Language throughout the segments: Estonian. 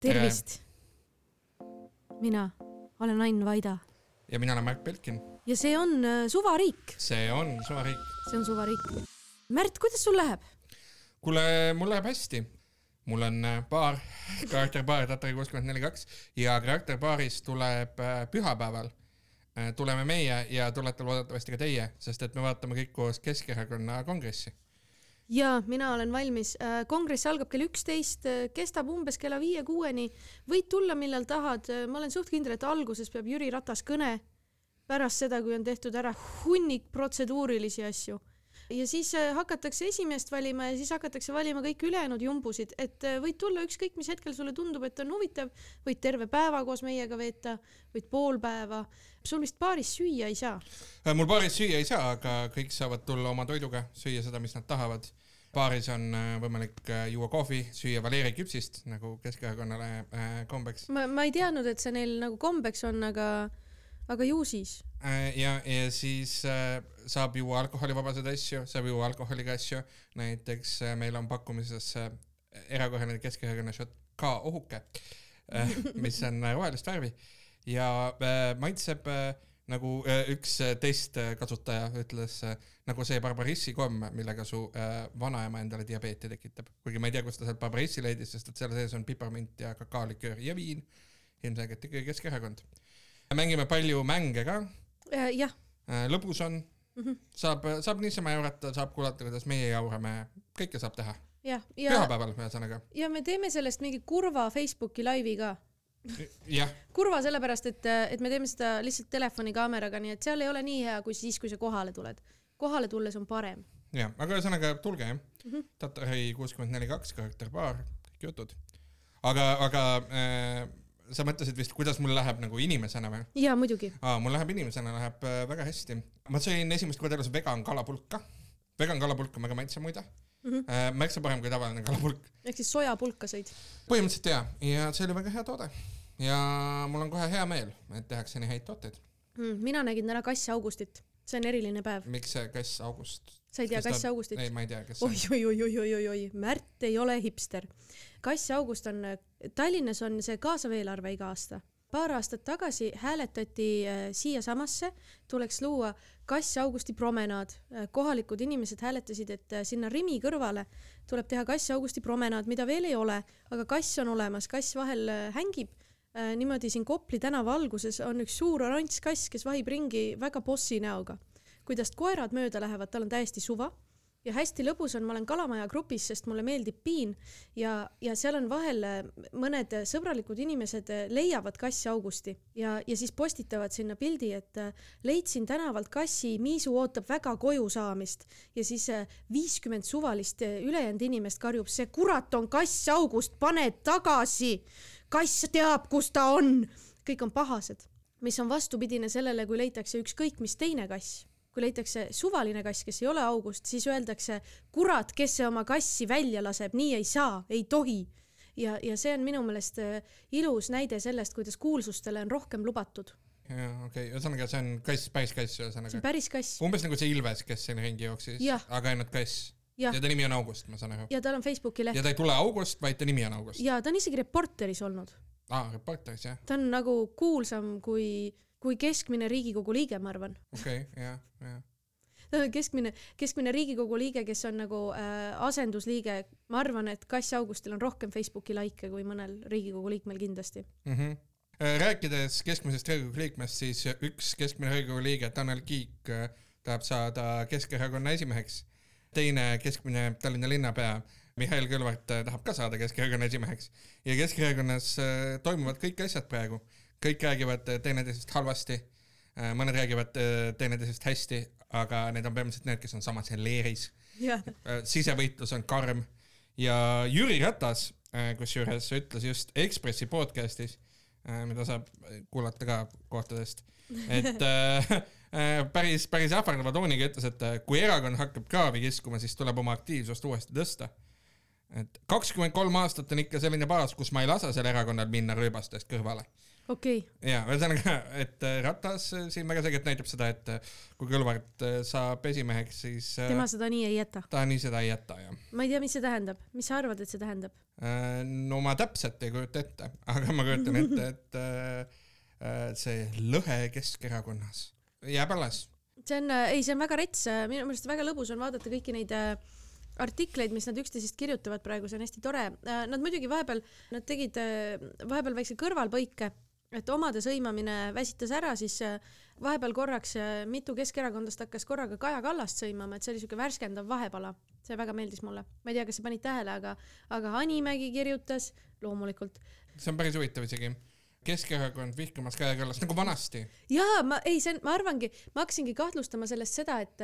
tervist. mina olen Ain Vaida ja mina olen Märt Belkin. ja see on äh, Suvariik. see on Suvariik. see on Suvariik. Märt, kuidas sul läheb? kuule, mul läheb hästi. mul on äh, baar, karakterbaar Tatari kuuskümmend neli kaks ja karakterbaaris tuleb äh, pühapäeval tuleme meie ja tulete loodetavasti ka teie, sest et me vaatame kõik koos Keskerakonna kongressi ja mina olen valmis. Äh, kongress algab kell üksteist, äh, kestab umbes kella viie-kuueni. võid tulla, millal tahad. Äh, ma olen suht kindel, et alguses peab Jüri Ratas kõne pärast seda, kui on tehtud ära hunnik protseduurilisi asju. ja siis hakatakse esimeest valima ja siis hakatakse valima kõik ülejäänud jumbusid, et võid tulla ükskõik, mis hetkel sulle tundub, et on huvitav, võid terve päeva koos meiega veeta, võid pool päeva. sul vist baaris süüa ei saa? mul baaris süüa ei saa, aga kõik saavad tulla oma toiduga, süüa seda, mis nad tahavad baaris on äh, võimalik äh, juua kohvi, süüa Valeri küpsist nagu Keskerakonnale äh, kombeks. ma, ma ei teadnud, et see neil nagu kombeks on, aga, aga ju siis. ja, ja siis saab juua alkoholivabaseid asju, saab juua alkoholiga asju, näiteks meil on pakkumises erakorraline Keskerakonna šot ka ohuke, mis on rohelist värvi ja maitseb nagu üks testkasutaja ütles nagu see barbarissi komm, millega su äh, vanaema endale diabeeti tekitab. kuigi ma ei tea, kust ta sealt barbarissi leidis, sest et seal sees on piparmint ja kakaoliköör ja viin. ilmselgelt ikkagi Keskerakond. mängime palju mänge ka äh,. jah äh,. lõbus on mm. -hmm. saab, saab niisama jaurata, saab kuulata, kuidas meie jaurame, kõike saab teha. jah, ja. pühapäeval ühesõnaga. ja me teeme sellest mingi kurva Facebooki laivi ka. Kurva sellepärast, et, et me teeme seda lihtsalt telefonikaameraga, nii et seal ei ole nii hea kui siis, kui sa kohale tuled kohale tulles on parem. jah, aga ühesõnaga tulge jah mm -hmm., Tatari kuuskümmend neli kaks karakterbaar, kõik jutud. aga, aga äh, sa mõtlesid vist, kuidas mul läheb nagu inimesena või? jaa, muidugi. aa, mul läheb inimesena läheb äh, väga hästi. ma sõin esimest korda elus vegan kalapulka. vegan kalapulk on väga maitsev muide mm. -hmm. Äh, märksa parem kui tavaline kalapulk. ehk siis sojapulka sõid? põhimõtteliselt jaa, ja see oli väga hea toode. ja mul on kohe hea meel, et tehakse nii häid tooteid mm,. mina nägin täna Kass Augustit see on eriline päev. miks see Kass August? sa ei tea Kass Augustit? ei, ma ei tea, kes see on. oi, oi, oi, oi, oi, oi, Märt ei ole hipster. Kass August on, Tallinnas on see kaasav eelarve iga aasta. paar aastat tagasi hääletati äh, siiasamasse, tuleks luua Kass Augusti promenaad. Äh, kohalikud inimesed hääletasid, et äh, sinna Rimi kõrvale tuleb teha Kass Augusti promenaad, mida veel ei ole, aga kass on olemas, kass vahel hängib Äh, niimoodi siin Kopli tänava alguses on üks suur oranž kass, kes vahib ringi väga bossi näoga. kui tast koerad mööda lähevad, tal on täiesti suva ja hästi lõbus on, ma olen Kalamaja grupis, sest mulle meeldib piin ja, ja seal on vahel äh, mõned sõbralikud inimesed äh, leiavad kassi Augusti ja, ja siis postitavad sinna pildi, et leidsin tänavalt kassi, Miisu ootab väga koju saamist ja siis viiskümmend suvalist ülejäänud inimest karjub, see kurat on kass August, pane tagasi. kass teab, kus ta on. kõik on pahased, mis on vastupidine sellele, kui leitakse ükskõik mis teine kass kui leitakse suvaline kass, kes ei ole august, siis öeldakse, kurat, kes see oma kassi välja laseb, nii ei saa, ei tohi. ja, ja see on minu meelest äh, ilus näide sellest, kuidas kuulsustele on rohkem lubatud. jaa, okei okay., ühesõnaga see on kass, päris kass ühesõnaga. see on päris kass. umbes nagu see Ilves, kes siin ringi jooksis, aga ainult kass. ja ta nimi on August, ma saan aru. ja tal on Facebooki leht. ja ta ei tule August, vaid ta nimi on August. ja ta on isegi Reporteris olnud. aa, Reporteris jah. ta on nagu kuulsam kui kui keskmine Riigikogu liige, ma arvan. okei okay,, jah, jah keskmine, keskmine Riigikogu liige, kes on nagu äh, asendusliige, ma arvan, et Kass Augustil on rohkem Facebooki likee kui mõnel Riigikogu liikmel kindlasti mm. -hmm. rääkides keskmisest Riigikogu liikmest, siis üks keskmine Riigikogu liige, Tanel Kiik, äh, tahab saada Keskerakonna esimeheks. teine keskmine Tallinna linnapea Mihhail Kõlvart äh, tahab ka saada Keskerakonna esimeheks ja Keskerakonnas toimuvad kõik asjad praegu kõik räägivad äh, teineteisest halvasti, äh, mõned räägivad äh, teineteisest hästi, aga need on põhimõtteliselt need, kes on samas leeris yeah.. sisevõitlus on karm. Ja Jüri Ratas kusjuures ütles just Ekspressi podcast'is, mida saab kuulata ka kohtadest, et päris, päris ähvardava tooniga ütles, et kui erakond hakkab kraavi kiskuma, siis tuleb oma aktiivsust uuesti tõsta. Et kakskümmend kolm aastat on ikka selline baas, kus ma ei lase sel erakonnal minna rööbastest kõrvale okei okay. ja ühesõnaga, et äh, Ratas äh, siin väga selgelt näitab seda, et äh, kui Kõlvart saab esimeheks, siis tema seda nii ei jäta. ta nii seda ei jäta jah. ma ei tea, mis see tähendab, mis sa arvad, et see tähendab? no ma täpselt ei kujuta ette, aga ma kujutan ette, et see lõhe Keskerakonnas jääb alles. see on, ei, see on väga rets, minu meelest väga lõbus on vaadata kõiki neid artikleid, mis nad üksteisest kirjutavad praegu, see on hästi tore. Nad muidugi vahepeal, nad tegid vahepeal väikse kõrvalpõike, et omade sõimamine väsitas ära, siis äh, vahepeal korraks äh, mitu keskerakondlast hakkas korraga Kaja Kallast sõimama, et see oli siuke värskendav vahepala. see väga meeldis mulle. ma ei tea, kas sa panid tähele, aga, aga Hanimägi kirjutas loomulikult see on päris huvitav isegi. Keskerakond vihkamas Kaja Kallast nagu vanasti. jaa, ma ei, see on, ma arvangi, ma hakkasingi kahtlustama sellest seda, et,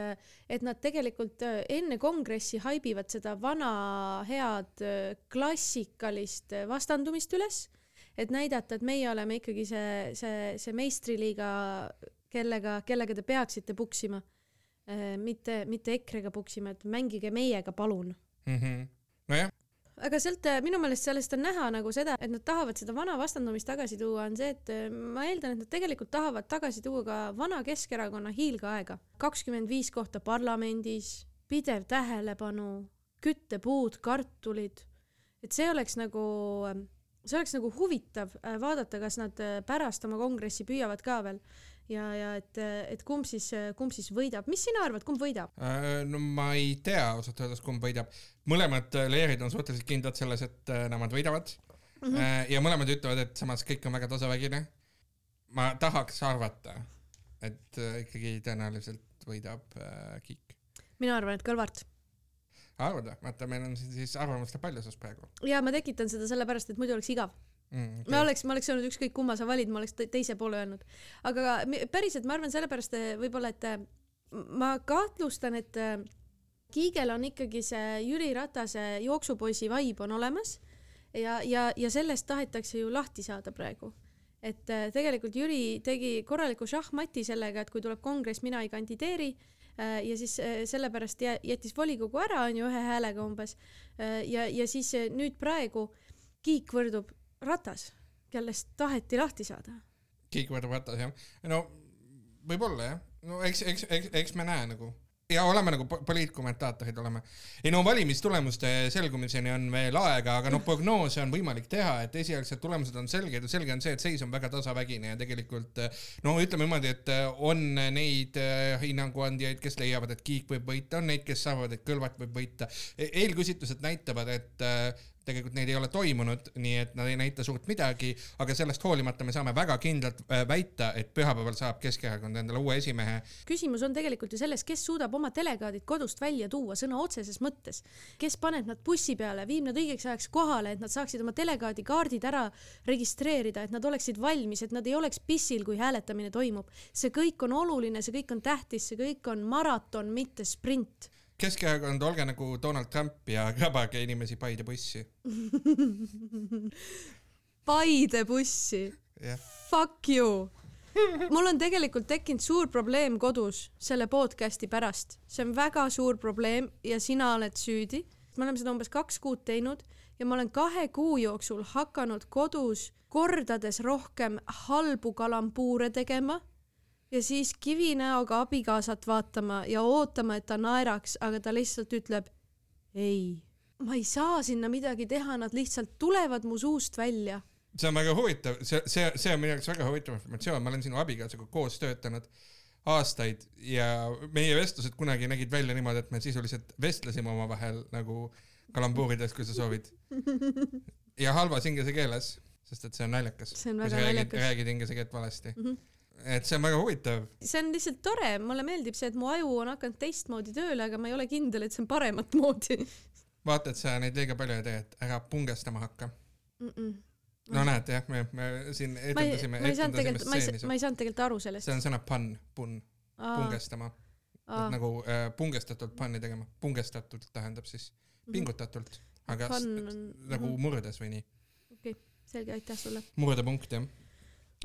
et nad tegelikult äh, enne kongressi haibivad seda vana head klassikalist vastandumist üles, et näidata, et meie oleme ikkagi see, see, see meistriliiga, kellega, kellega te peaksite puksima. mitte, mitte EKRE-ga puksima, et mängige meiega, palun mm. -hmm. nojah, aga sealt äh, minu meelest sellest on näha nagu seda, et nad tahavad seda vana vastandumist tagasi tuua, on see, et äh, ma eeldan, et nad tegelikult tahavad tagasi tuua ka vana Keskerakonna hiilgeaega. kakskümmend viis kohta parlamendis, pidev tähelepanu, küttepuud, kartulid, et see oleks nagu, see oleks nagu huvitav äh, vaadata, kas nad äh, pärast oma kongressi püüavad ka veel ja, ja et, et kumb siis, kumb siis võidab, mis sina arvad, kumb võidab? Äh, no ma ei tea ausalt öeldes, kumb võidab. mõlemad äh, leerid on suhteliselt kindlad selles, et äh, nemad võidavad mm. -hmm. ja mõlemad ütlevad, et samas kõik on väga tasavägine. ma tahaks arvata, et äh, ikkagi tõenäoliselt võidab äh, Kiik. mina arvan, et Kõlvart arvad või? vaata, meil on siis arvamuste paljusus praegu ja ma tekitan seda sellepärast, et muidu oleks igav. mm,. ma oleks, ma oleks öelnud ükskõik kumma sa valid, ma oleks te- teise poole öelnud. aga päriselt ma arvan sellepärast eh, võib-olla, et eh, ma kahtlustan, et eh, Kiigel on ikkagi see Jüri Ratase jooksupoisi vibe on olemas ja, ja, ja sellest tahetakse ju lahti saada praegu. et tegelikult Jüri tegi korraliku šahmati sellega, et kui tuleb kongress, mina ei kandideeri ja siis eh, sellepärast jä- jättis volikogu ära, on ju, ühe häälega umbes. ja, ja siis nüüd praegu Kiik võrdub Ratas, kellest taheti lahti saada. Kiik võtab Ratas jah. no võib-olla jah, no eks, eks, eks, eks me näe nagu ja oleme nagu po- poliitkommentaatorid oleme. ei no valimistulemuste selgumiseni on veel aega, aga noh, prognoose on võimalik teha, et esialgsed tulemused on selged ja selge on see, et seis on väga tasavägine ja tegelikult no ütleme niimoodi, et on neid äh, hinnanguandjaid, kes leiavad, et Kiik võib võita, on neid, kes arvavad, et Kõlvart võib võita. eelküsitlused näitavad, et äh, tegelikult neid ei ole toimunud, nii et nad ei näita suurt midagi, aga sellest hoolimata me saame väga kindlalt äh, väita, et pühapäeval saab Keskerakond endale uue esimehe. küsimus on tegelikult ju selles, kes suudab oma delegaadid kodust välja tuua sõna otseses mõttes. kes paneb nad bussi peale, viib nad õigeks ajaks kohale, et nad saaksid oma delegaadi kaardid ära registreerida, et nad oleksid valmis, et nad ei oleks pissil, kui hääletamine toimub. see kõik on oluline, see kõik on tähtis, see kõik on maraton, mitte sprint. Keskerakond, olge nagu Donald Trump ja krabage inimesi Paide bussi. Paide bussi. jah, Fuck you. mul on tegelikult tekkinud suur probleem kodus selle podcast'i pärast, see on väga suur probleem ja sina oled süüdi. me oleme seda umbes kaks kuud teinud ja ma olen kahe kuu jooksul hakanud kodus kordades rohkem halbu kalambuure tegema ja siis kivinäoga abikaasat vaatama ja ootama, et ta naeraks, aga ta lihtsalt ütleb ei. ma ei saa sinna midagi teha, nad lihtsalt tulevad mu suust välja see on väga huvitav, see, see, see on minu jaoks väga huvitav informatsioon, ma olen sinu abikaasaga koos töötanud aastaid ja meie vestlused kunagi nägid välja niimoodi, et me sisuliselt vestlesime omavahel nagu kalambuurides, kui sa soovid. ja halvas inglise keeles, sest et see on naljakas. Kui sa räägid, räägid inglise keelt valesti mm. -hmm. Et see on väga huvitav. see on lihtsalt tore, mulle meeldib see, et mu aju on hakanud teistmoodi tööle, aga ma ei ole kindel, et see on paremat moodi vaata, et sa neid liiga palju ei tee, et ära pungestama hakka. mm. -mm. no näed jah, me, me siin ma etendasime, ma ei saanud tegelikult, ma ei, ma. ei saanud tegelikult aru sellest see. on sõna pann, punn, pungestama. nagu äh, pungestatult panni tegema, pungestatult tähendab siis pingutatult, aga on- nagu mhm. murdes või nii, selge, aitäh sulle. murdepunkt jah.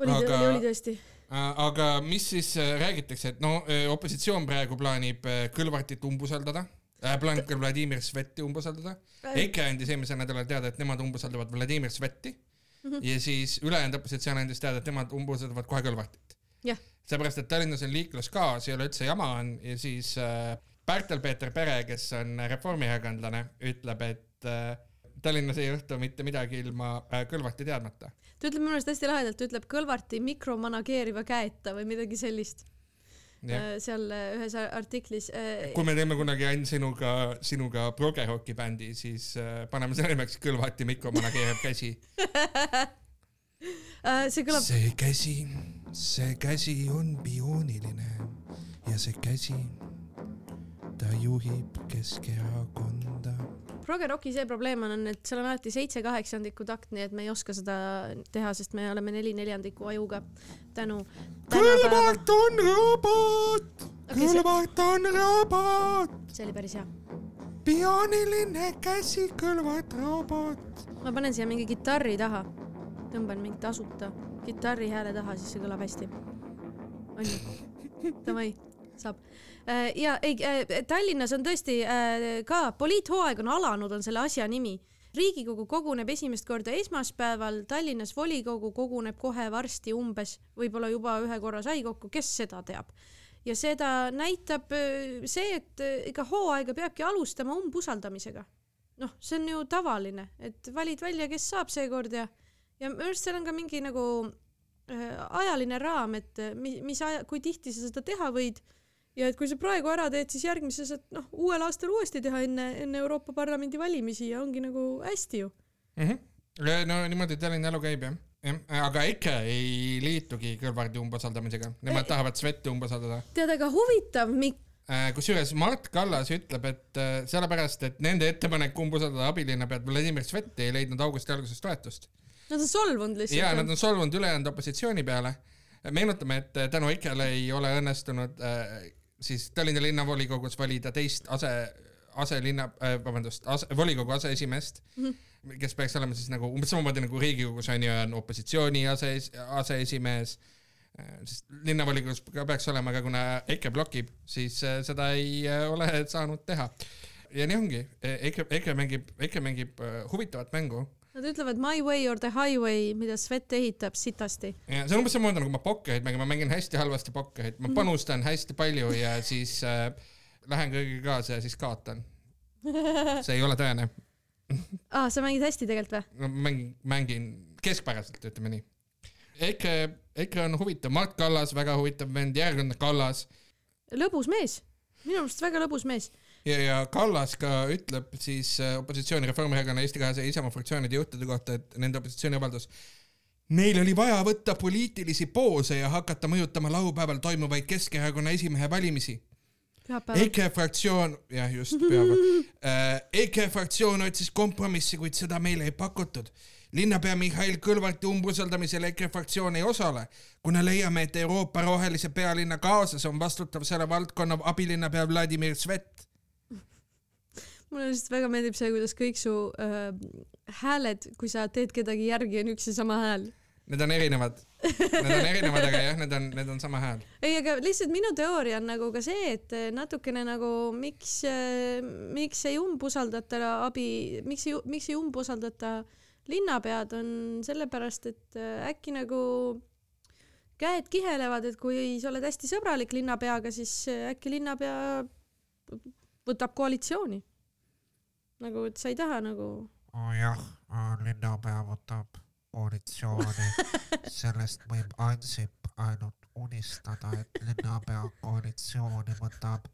oli aga..., oli tõesti. Aga mis siis äh, räägitakse, et no äh, opositsioon praegu plaanib äh, Kõlvartit umbusaldada äh,, plaanib ka Vladimir Sveti umbusaldada. EKRE andis eelmisel nädalal teada, et nemad umbusaldavad Vladimir Sveti. Ja siis ülejäänud opositsioon andis teada, et nemad umbusaldavad kohe Kõlvartit. Seepärast, et Tallinnas on liikluskaos, ei ole üldse jama on ja siis äh, Pärtel-Peeter Pere, kes on reformierakondlane, ütleb, et äh, Tallinnas ei juhtu mitte midagi ilma äh, Kõlvarti teadmata. ta ütleb minu arust hästi lahedalt, ta ütleb Kõlvarti mikromanageeriva käeta või midagi sellist äh, seal äh, ühes artiklis äh,. kui me teeme kunagi Ain sinuga, sinuga progeroki bändi, siis äh, paneme selle nimeks Kõlvarti mikromanageeriv käsi. Äh, see kõlab, see käsi, see käsi on biooniline ja see käsi, ta juhib Keskerakonda. Progeroki see probleem on, on, et seal on alati seitse kaheksandikku takt, nii et me ei oska seda teha, sest me oleme neli neljandiku ajuga tänu. Kõlvart on robot, Okei, see- Kõlvart on robot, see oli päris hea. biooniline käsi, Kõlvart robot. ma panen siia mingi kitarri taha, tõmban mingi tasuta kitarri hääle taha, siis see kõlab hästi. onju, davai, saab. Ja ei, Tallinnas on tõesti äh, ka poliithooaeg on alanud, on selle asja nimi. riigikogu koguneb esimest korda esmaspäeval, Tallinnas volikogu koguneb kohe varsti umbes, võib-olla juba ühe korra sai kokku, kes seda teab. ja seda näitab äh, see, et äh, ega hooaega peabki alustama umbusaldamisega noh, see on ju tavaline, et valid välja, kes saab seekord ja, ja minu arust seal on ka mingi nagu äh, ajaline raam, et äh, mi- mis aja, kui tihti sa seda teha võid ja et kui sa praegu ära teed, siis järgmises, et noh, uuel aastal uuesti teha enne, enne Euroopa Parlamendi valimisi ja ongi nagu hästi ju. no niimoodi Tallinna elu käib jah, jah, aga EKRE ei liitugi Kõlvarti umbusaldamisega, nemad Ei. tahavad Sveti umbusaldada. tead, aga huvitav, Mikk, Äh, kusjuures Mart Kallas ütleb, et äh, sellepärast, et nende ettepanek umbusaldada abilinnapead Vladimir Sveti ei leidnud augusti alguses toetust. nad on solvunud ja lihtsalt nad. on solvunud ülejäänud opositsiooni peale. meenutame, et äh, tänu EKRE-le ei ole õnnestunud siis Tallinna linnavolikogus valida teist ase, aselinna äh,, vabandust, ase, volikogu aseesimeest mm, -hmm. kes peaks olema siis nagu umbes samamoodi nagu Riigikogus on ju, on opositsiooni ase, aseesimees sest linnavolikogus ka peaks olema, aga kuna EKRE blokib, siis äh, seda ei äh, ole saanud teha. ja nii ongi, EKRE, EKRE mängib, EKRE mängib äh, huvitavat mängu Nad ütlevad my way or the highway, mida Svet ehitab sitasti. ja see on umbes samamoodi nagu ma pokkerit mängin, ma mängin hästi halvasti pokkerit, ma panustan hästi palju ja siis äh, lähen kõigiga kaasa ja siis kaotan. see ei ole tõene. aa, sa mängid hästi tegelikult või? no mängin, mängin keskpäraselt, ütleme nii. EKRE, EKRE on huvitav, Mart Kallas, väga huvitav vend, järgmine Kallas lõbus mees, minu arust väga lõbus mees. ja, ja Kallas ka ütleb siis äh, opositsiooni Reformierakonna, Eesti kahesaja ja Isamaa fraktsioonide juhtide kohta, et nende opositsiooniavaldus Neil oli vaja võtta poliitilisi poose ja hakata mõjutama laupäeval toimuvaid Keskerakonna esimehe valimisi. EKRE fraktsioon, jah just pühapäeval äh,, EKRE fraktsioon otsis kompromissi, kuid seda meile ei pakutud. linnapea Mihhail Kõlvarti umbusaldamisel EKRE fraktsioon ei osale, kuna leiame, et Euroopa rohelise pealinna kaasas on vastutav selle valdkonna abilinnapea Vladimir Svet. Mulle lihtsalt väga meeldib see, kuidas kõik su äh, hääled, kui sa teed kedagi järgi, on üks ja sama hääl. Need on erinevad, need on erinevad, aga jah, need on, need on sama hääl. ei, aga lihtsalt minu teooria on nagu ka see, et äh, natukene nagu miks, miks ei umbusaldata abi, miks ei, miks ei umbusaldata linnapead, on sellepärast, et äh, äkki nagu käed kihelevad, et kui sa oled hästi sõbralik linnapeaga, siis äh, äkki linnapea võtab koalitsiooni. nagu, et sa ei taha nagu oh jah, linnapea võtab koalitsiooni, sellest võib Ansip ainult unistada, et linnapea koalitsiooni võtab.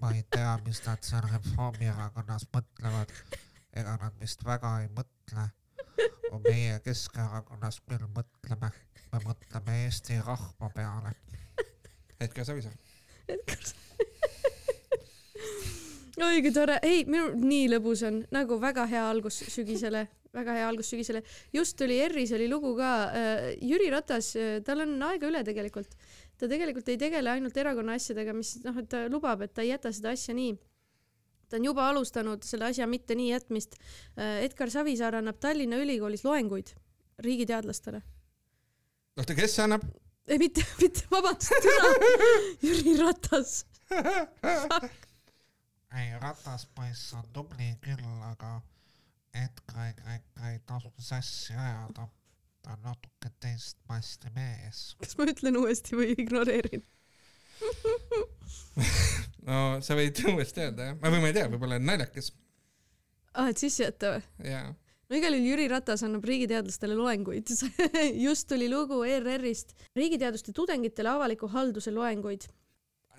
ma ei tea, mis nad seal Reformierakonnas mõtlevad, ega nad vist väga ei mõtle. meie Keskerakonnas küll mõtleme, me mõtleme Eesti rahva peale. Edgar Savisaar. oi kui tore, ei minu nii lõbus on nagu väga hea algus sügisele, väga hea algus sügisele. just tuli ERR-is oli lugu ka äh,, Jüri Ratas äh,, tal on aega üle tegelikult. ta tegelikult ei tegele ainult erakonna asjadega, mis noh, et ta lubab, et ta ei jäta seda asja nii. ta on juba alustanud selle asja mitte nii jätmist äh,. Edgar Savisaar annab Tallinna Ülikoolis loenguid riigiteadlastele. oota, kes see annab? ei mitte, mitte, vabandust, Jüri Ratas. ei, rataspoiss on tubli küll, aga Edgar ikka ei tasu sassi ajada. ta on natuke teist masti mees. kas ma ütlen uuesti või ignoreerin? no sa võid uuesti öelda jah, või ma ei tea, võib-olla on naljakas, aa, et sisse jätta või? jaa. no igal juhul Jüri Ratas annab riigiteadlastele loenguid. just tuli lugu ERR-ist riigiteaduste tudengitele avaliku halduse loenguid.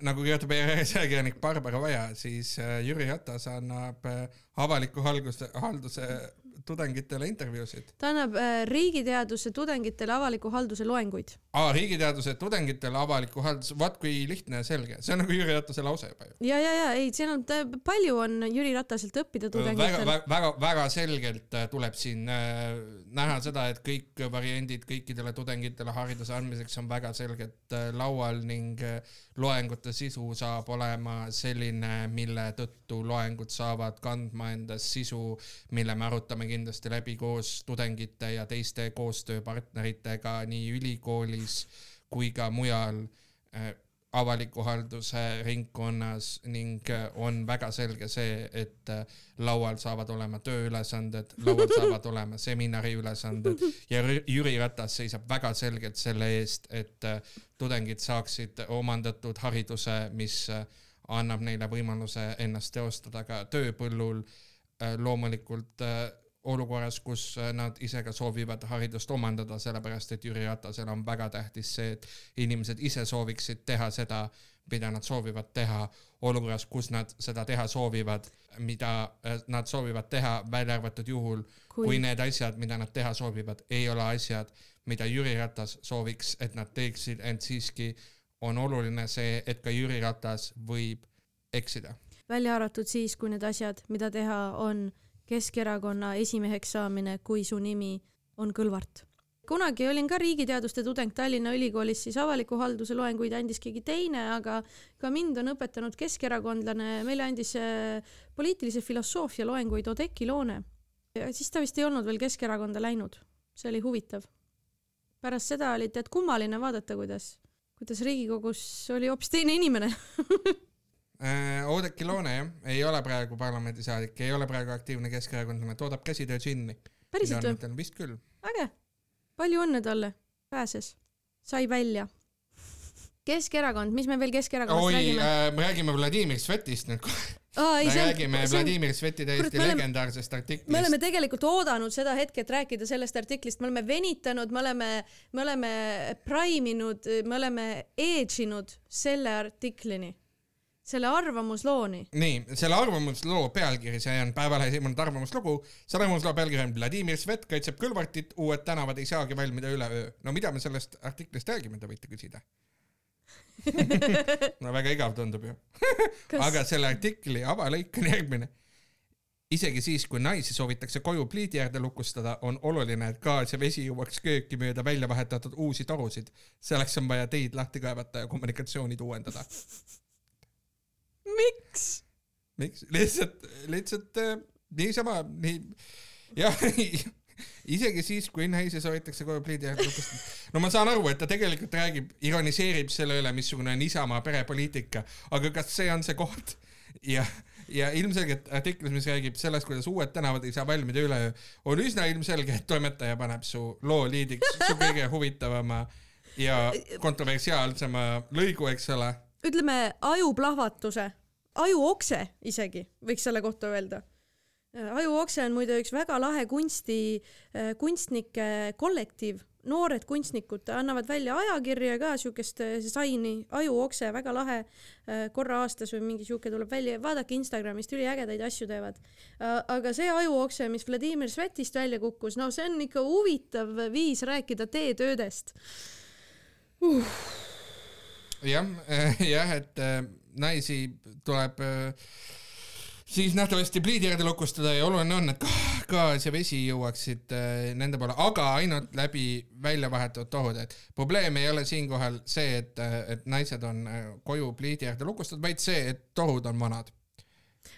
Nagu kirjutab ERR-is ajakirjanik Barbara Vaja, siis äh, Jüri Ratas annab äh, avaliku halduse, halduse tudengitele intervjuusid. ta annab äh, riigiteaduse tudengitele avaliku halduse loenguid. aa, riigiteaduse tudengitele avaliku halduse, vaat kui lihtne ja selge, see on nagu Jüri Ratase lause juba ju. ja, ja, ja ei, seal on palju on Jüri Rataselt õppida tudengitel. väga, väga, väga selgelt äh, tuleb siin äh, näha seda, et kõik variandid kõikidele tudengitele hariduse andmiseks on väga selgelt äh, laual ning äh, loengute sisu saab olema selline, mille tõttu loengud saavad kandma endas sisu, mille me arutame kindlasti läbi koos tudengite ja teiste koostööpartneritega nii ülikoolis kui ka mujal äh, avaliku halduse ringkonnas ning äh, on väga selge see, et äh, laual saavad olema tööülesanded, laual saavad olema seminariülesanded ja Rü- Jüri Ratas seisab väga selgelt selle eest, et tudengid saaksid omandatud hariduse, mis annab neile võimaluse ennast teostada ka tööpõllul, loomulikult olukorras, kus äh, nad ise ka soovivad haridust omandada, sellepärast et Jüri Ratasel on väga tähtis see, et inimesed ise sooviksid teha seda, mida nad soovivad teha olukorras, kus nad seda teha soovivad, mida äh, nad soovivad teha, välja arvatud juhul, kui kui need asjad, mida nad teha soovivad, ei ole asjad, mida Jüri Ratas sooviks, et nad teeksid, ent siiski on oluline see, et ka Jüri Ratas võib eksida. välja arvatud siis, kui need asjad, mida teha, on Keskerakonna esimeheks saamine, kui su nimi on Kõlvart. kunagi olin ka riigiteaduste tudeng Tallinna Ülikoolis, siis avaliku halduse loenguid andis keegi teine, aga ka mind on õpetanud keskerakondlane, meile andis äh, poliitilise filosoofia loenguid Oudekki Loone. siis ta vist ei olnud veel Keskerakonda läinud, see oli huvitav. pärast seda oli tead kummaline vaadata, kuidas, kuidas Riigikogus oli hoopis teine inimene. Äh, Oudekki Loone jah, ei ole praegu parlamendisaadik, ei ole praegu aktiivne keskerakondlane, toodab käsitöö džinni. päriselt või? vist küll. äge, palju õnne talle, pääses, sai välja. Keskerakond, mis me veel Keskerakonnast oi, räägime? me räägime Vladimir Svetist nüüd, aa ei, me see räägime see Vladimir Sveti täiesti me oleme- legendaarsest me artiklist oleme. tegelikult oodanud seda hetke, et rääkida sellest artiklist, me oleme venitanud, me oleme, me oleme prime inud, me oleme edge inud selle artiklini, selle arvamuslooni. nii, selle arvamusloo pealkiri, see on Päevalehes ilmunud arvamuslugu, selle arvamusloo pealkiri on Vladimir Svet kaitseb kõlvartit, uued tänavad ei saagi valmida üleöö. no mida me sellest artiklist räägime, te võite küsida. no väga igav tundub ju. aga selle artikli avalõik on järgmine. isegi siis, kui naisi soovitakse koju pliidi äärde lukustada, on oluline, et gaas ja vesi jõuaks kööki mööda välja vahetatud uusi torusid. selleks on vaja teid lahti kaevata ja kommunikatsioonid uuendada. miks? miks? lihtsalt, lihtsalt äh, niisama, nii, jah, isegi siis, kui naisi soovitakse koju pliidi lukustada. no ma saan aru, et ta tegelikult räägib, ironiseerib selle üle, missugune on Isamaa perepoliitika, aga kas see on see koht? ja, ja ilmselgelt artiklis, mis räägib sellest, kuidas uued tänavad ei saa valmida üleöö, on üsna ilmselge, et toimetaja paneb su loo liidiks su kõige huvitavama ja kontroversiaalsema lõigu, eks ole ütleme ajuplahvatuse, ajuokse isegi võiks selle kohta öelda. ajuokse on muide üks väga lahe kunsti, kunstnike kollektiiv, noored kunstnikud annavad välja ajakirja ka siukest äh, saini, ajuokse, väga lahe. korra aastas või mingi siuke tuleb välja, vaadake Instagramist, üliägedaid asju teevad. aga see ajuokse, mis Vladimir Svetist välja kukkus, no see on ikka huvitav viis rääkida teetöödest uh.. jah, jah, et äh, naisi tuleb äh, siis nähtavasti pliidi äärde lukustada ja oluline on, et ka- gaas ja vesi jõuaksid äh, nende poole, aga ainult läbi välja vahetatud tohud, et probleem ei ole siinkohal see, et, et naised on äh, koju pliidi äärde lukustatud, vaid see, et tohud on vanad.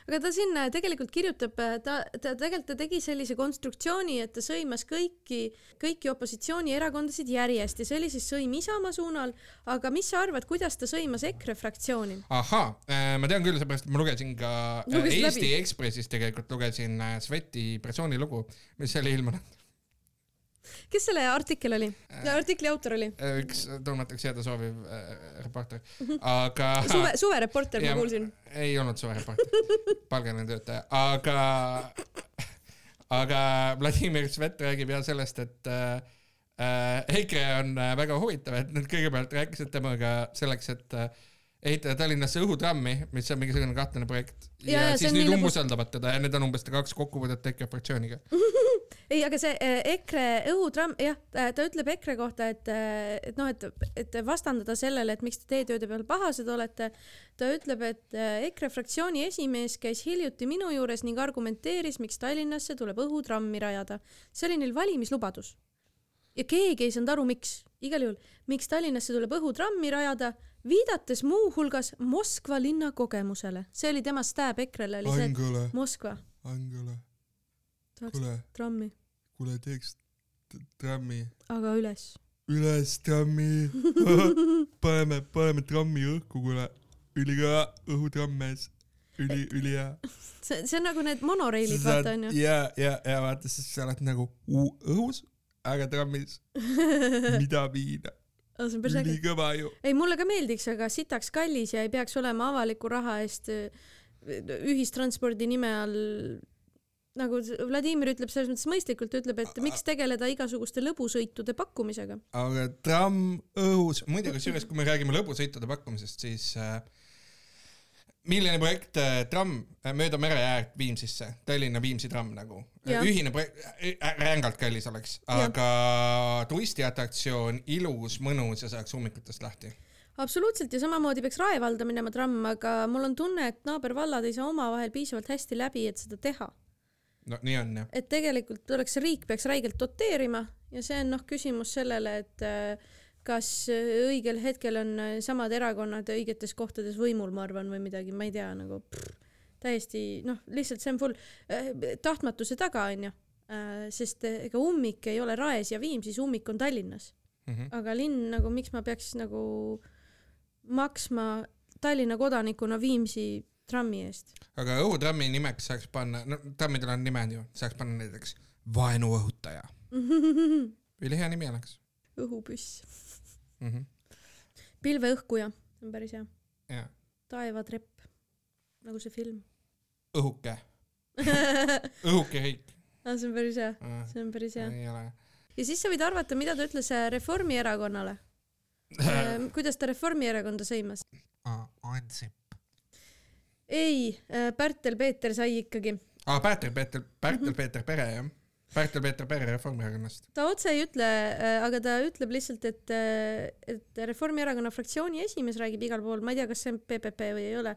Aga ta siin äh, tegelikult kirjutab, ta, ta tegelikult ta tegi sellise konstruktsiooni, et ta sõimas kõiki, kõiki opositsioonierakondasid järjest ja see oli siis sõim Isamaa suunal, aga mis sa arvad, kuidas ta sõimas EKRE fraktsiooni? ahhaa, ma tean küll, seepärast ma lugesin ka äh, Lugesid Eesti läbi? Ekspressis tegelikult lugesin äh, Sveti persooni lugu, mis oli ilmunud. Kes selle artikkel oli? artikli autor oli? üks tundmatuks jääda sooviv äh, reporter, aga suve, suvereporter, ma kuulsin. ei olnud suvereporter, palgaline töötaja, aga, aga Vladimir Svet räägib jah sellest, et äh, äh, EKRE on äh, väga huvitav, et nad kõigepealt rääkisid temaga selleks, et äh, ehitada Tallinnasse õhutrammi, mis on mingisugune kahtlane projekt. ja, Ja, siis nüüd nagu- umbusaldavad teda ja need on umbes kaks kokkupuudet EKRE fraktsiooniga. ei, aga see eh, EKRE õhutramm, jah, ta ütleb EKRE kohta, et, et noh, et, et vastandada sellele, et miks te teetööde peal pahased olete, ta ütleb, et eh, EKRE fraktsiooni esimees käis hiljuti minu juures ning argumenteeris, miks Tallinnasse tuleb õhutrammi rajada. see oli neil valimislubadus. ja keegi ei saanud aru, miks, igal juhul, miks Tallinnasse tuleb õhutrammi rajada, viidates muuhulgas Moskva linna kogemusele. see oli tema stab EKRE-le, oli see, Moskva. Angela, kuule, trammi, kuule teeks trammi, aga üles. üles trammi, paneme, paneme trammi õhku, kuule, ülikõva õhutramm mees, üli, ülihea. see, see on nagu need monoreilid, vaata onju. ja, ja, ja vaata, siis sa oled nagu õhus, aga trammis, mida viina, see on päris äge. ülikõva ju. ei, mulle ka meeldiks, aga sitaks kallis ja ei peaks olema avaliku raha eest äh, ühistranspordi nime all nagu Vladimir ütleb selles mõttes mõistlikult, ütleb, et miks tegeleda igasuguste lõbusõitude pakkumisega. aga tramm õhus, muide, kusjuures kui me räägime lõbusõitude pakkumisest, siis äh, miljoni projekt äh, tramm äh, mööda mere äärt Viimsisse, Tallinna-Viimsi tramm nagu, ühine projekt rängalt kallis oleks, aga turistiatraktsioon, ilus, mõnus ja saaks ummikutest lahti. absoluutselt ja samamoodi peaks Rae valda minema tramm, aga mul on tunne, et naabervallad ei saa omavahel piisavalt hästi läbi, et seda teha. no nii on jah. et tegelikult tuleks, riik peaks räigelt doteerima ja see on noh, küsimus sellele, et äh, kas äh, õigel hetkel on äh, samad erakonnad õigetes kohtades võimul, ma arvan, või midagi, ma ei tea, nagu pff, täiesti noh, lihtsalt see on full äh, tahtmatuse taga onju äh,, sest ega ummik ei ole Raes ja Viimsis, ummik on Tallinnas, Mhm. aga linn nagu, miks ma peaks nagu maksma Tallinna kodanikuna Viimsi trammi eest? aga õhutrammi nimeks saaks panna, no trammidel on nimed ju, saaks panna näiteks vaenuõhutaja. ülihea nimi oleks õhupüss, mm. -hmm. pilveõhkuja, on päris hea. ja taevatrepp, nagu see film õhuke, õhuke riik. ah,. see on päris hea, see on päris hea. ja siis sa võid arvata, mida ta ütles äh, Reformierakonnale. kuidas ta Reformierakonda sõimas? Ansip, ei, Pärtel-Peeter sai ikkagi. aa, Pärtel-Peeter, Pärtel-Peeter Pere jah. Pärtel-Peeter Pere Reformierakonnast. ta otse ei ütle, aga ta ütleb lihtsalt, et, et Reformierakonna fraktsiooni esimees räägib igal pool, ma ei tea, kas see on PPP või ei ole,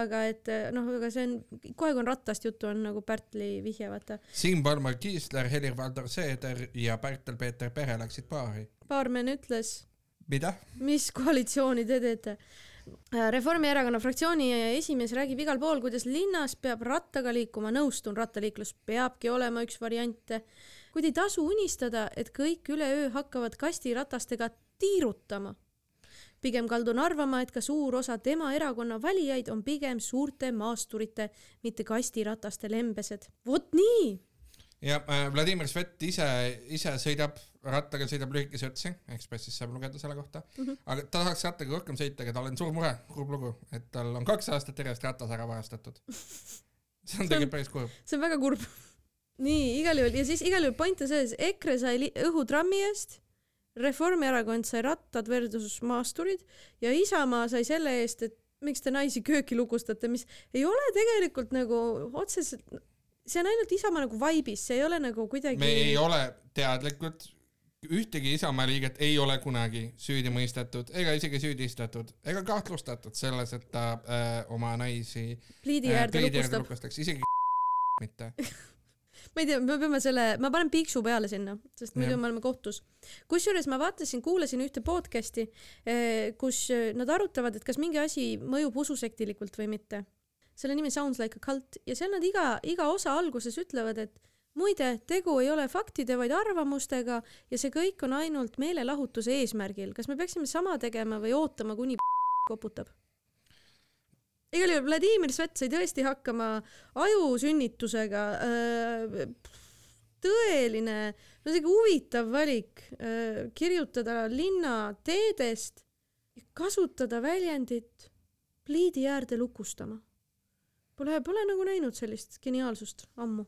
aga et noh, aga see on, kogu aeg on rattast juttu, on nagu Pärtli vihje, vaata. Siim Valmar Kiisler, Helir-Valdor Seeder ja Pärtel-Peeter Pere läksid paari. Baarmen ütles, mida? mis koalitsiooni te teete? Reformierakonna fraktsiooni esimees räägib igal pool, kuidas linnas peab rattaga liikuma, nõustun, rattaliiklus peabki olema üks variante, kuid ei tasu unistada, et kõik üleöö hakkavad kastiratastega tiirutama. pigem kaldun arvama, et ka suur osa tema erakonna valijaid on pigem suurte maasturite, mitte kastirataste lembesed. vot nii, ja äh, Vladimir Svet ise, ise sõidab rattaga, sõidab lühikesi otsi, Ekspressis saab lugeda selle kohta mm. -hmm. aga ta tahaks rattaga rohkem sõita, aga tal on suur mure, kurb lugu, et tal on kaks aastat järjest ratas ära varastatud. see on tegelikult päris kurb. see on väga kurb. nii, igal juhul ja siis igal juhul point on selles, EKRE sai õhutrammi eest, Reformierakond sai rattad versus maasturid ja Isamaa sai selle eest, et miks te naisi kööki lukustate, mis ei ole tegelikult nagu otseselt, see on ainult Isamaa nagu vaibis, see ei ole nagu kuidagi me ei ole teadlikud, ühtegi Isamaa liiget ei ole kunagi süüdi mõistetud ega isegi süüdistatud ega kahtlustatud selles, et ta äh, oma naisi pliidi äh, äärde lukustab. lukustaks, isegi mitte. ma ei tea, me peame selle, ma panen piiksu peale sinna, sest muidu me oleme kohtus. kusjuures ma vaatasin, kuulasin ühte podcast'i, kus eh, nad arutavad, et kas mingi asi mõjub ususektilikult või mitte. Selle nimi Sounds like a cult ja seal nad iga, iga osa alguses ütlevad, et muide, tegu ei ole faktide, vaid arvamustega ja see kõik on ainult meelelahutuse eesmärgil. kas me peaksime sama tegema või ootama, kuni koputab? igal juhul Vladimir Svet sai tõesti hakkama ajusünnitusega äh, tõeline, no siuke huvitav valik äh, kirjutada linna teedest ja kasutada väljendit pliidi äärde lukustama. Pole, pole nagu näinud sellist geniaalsust ammu.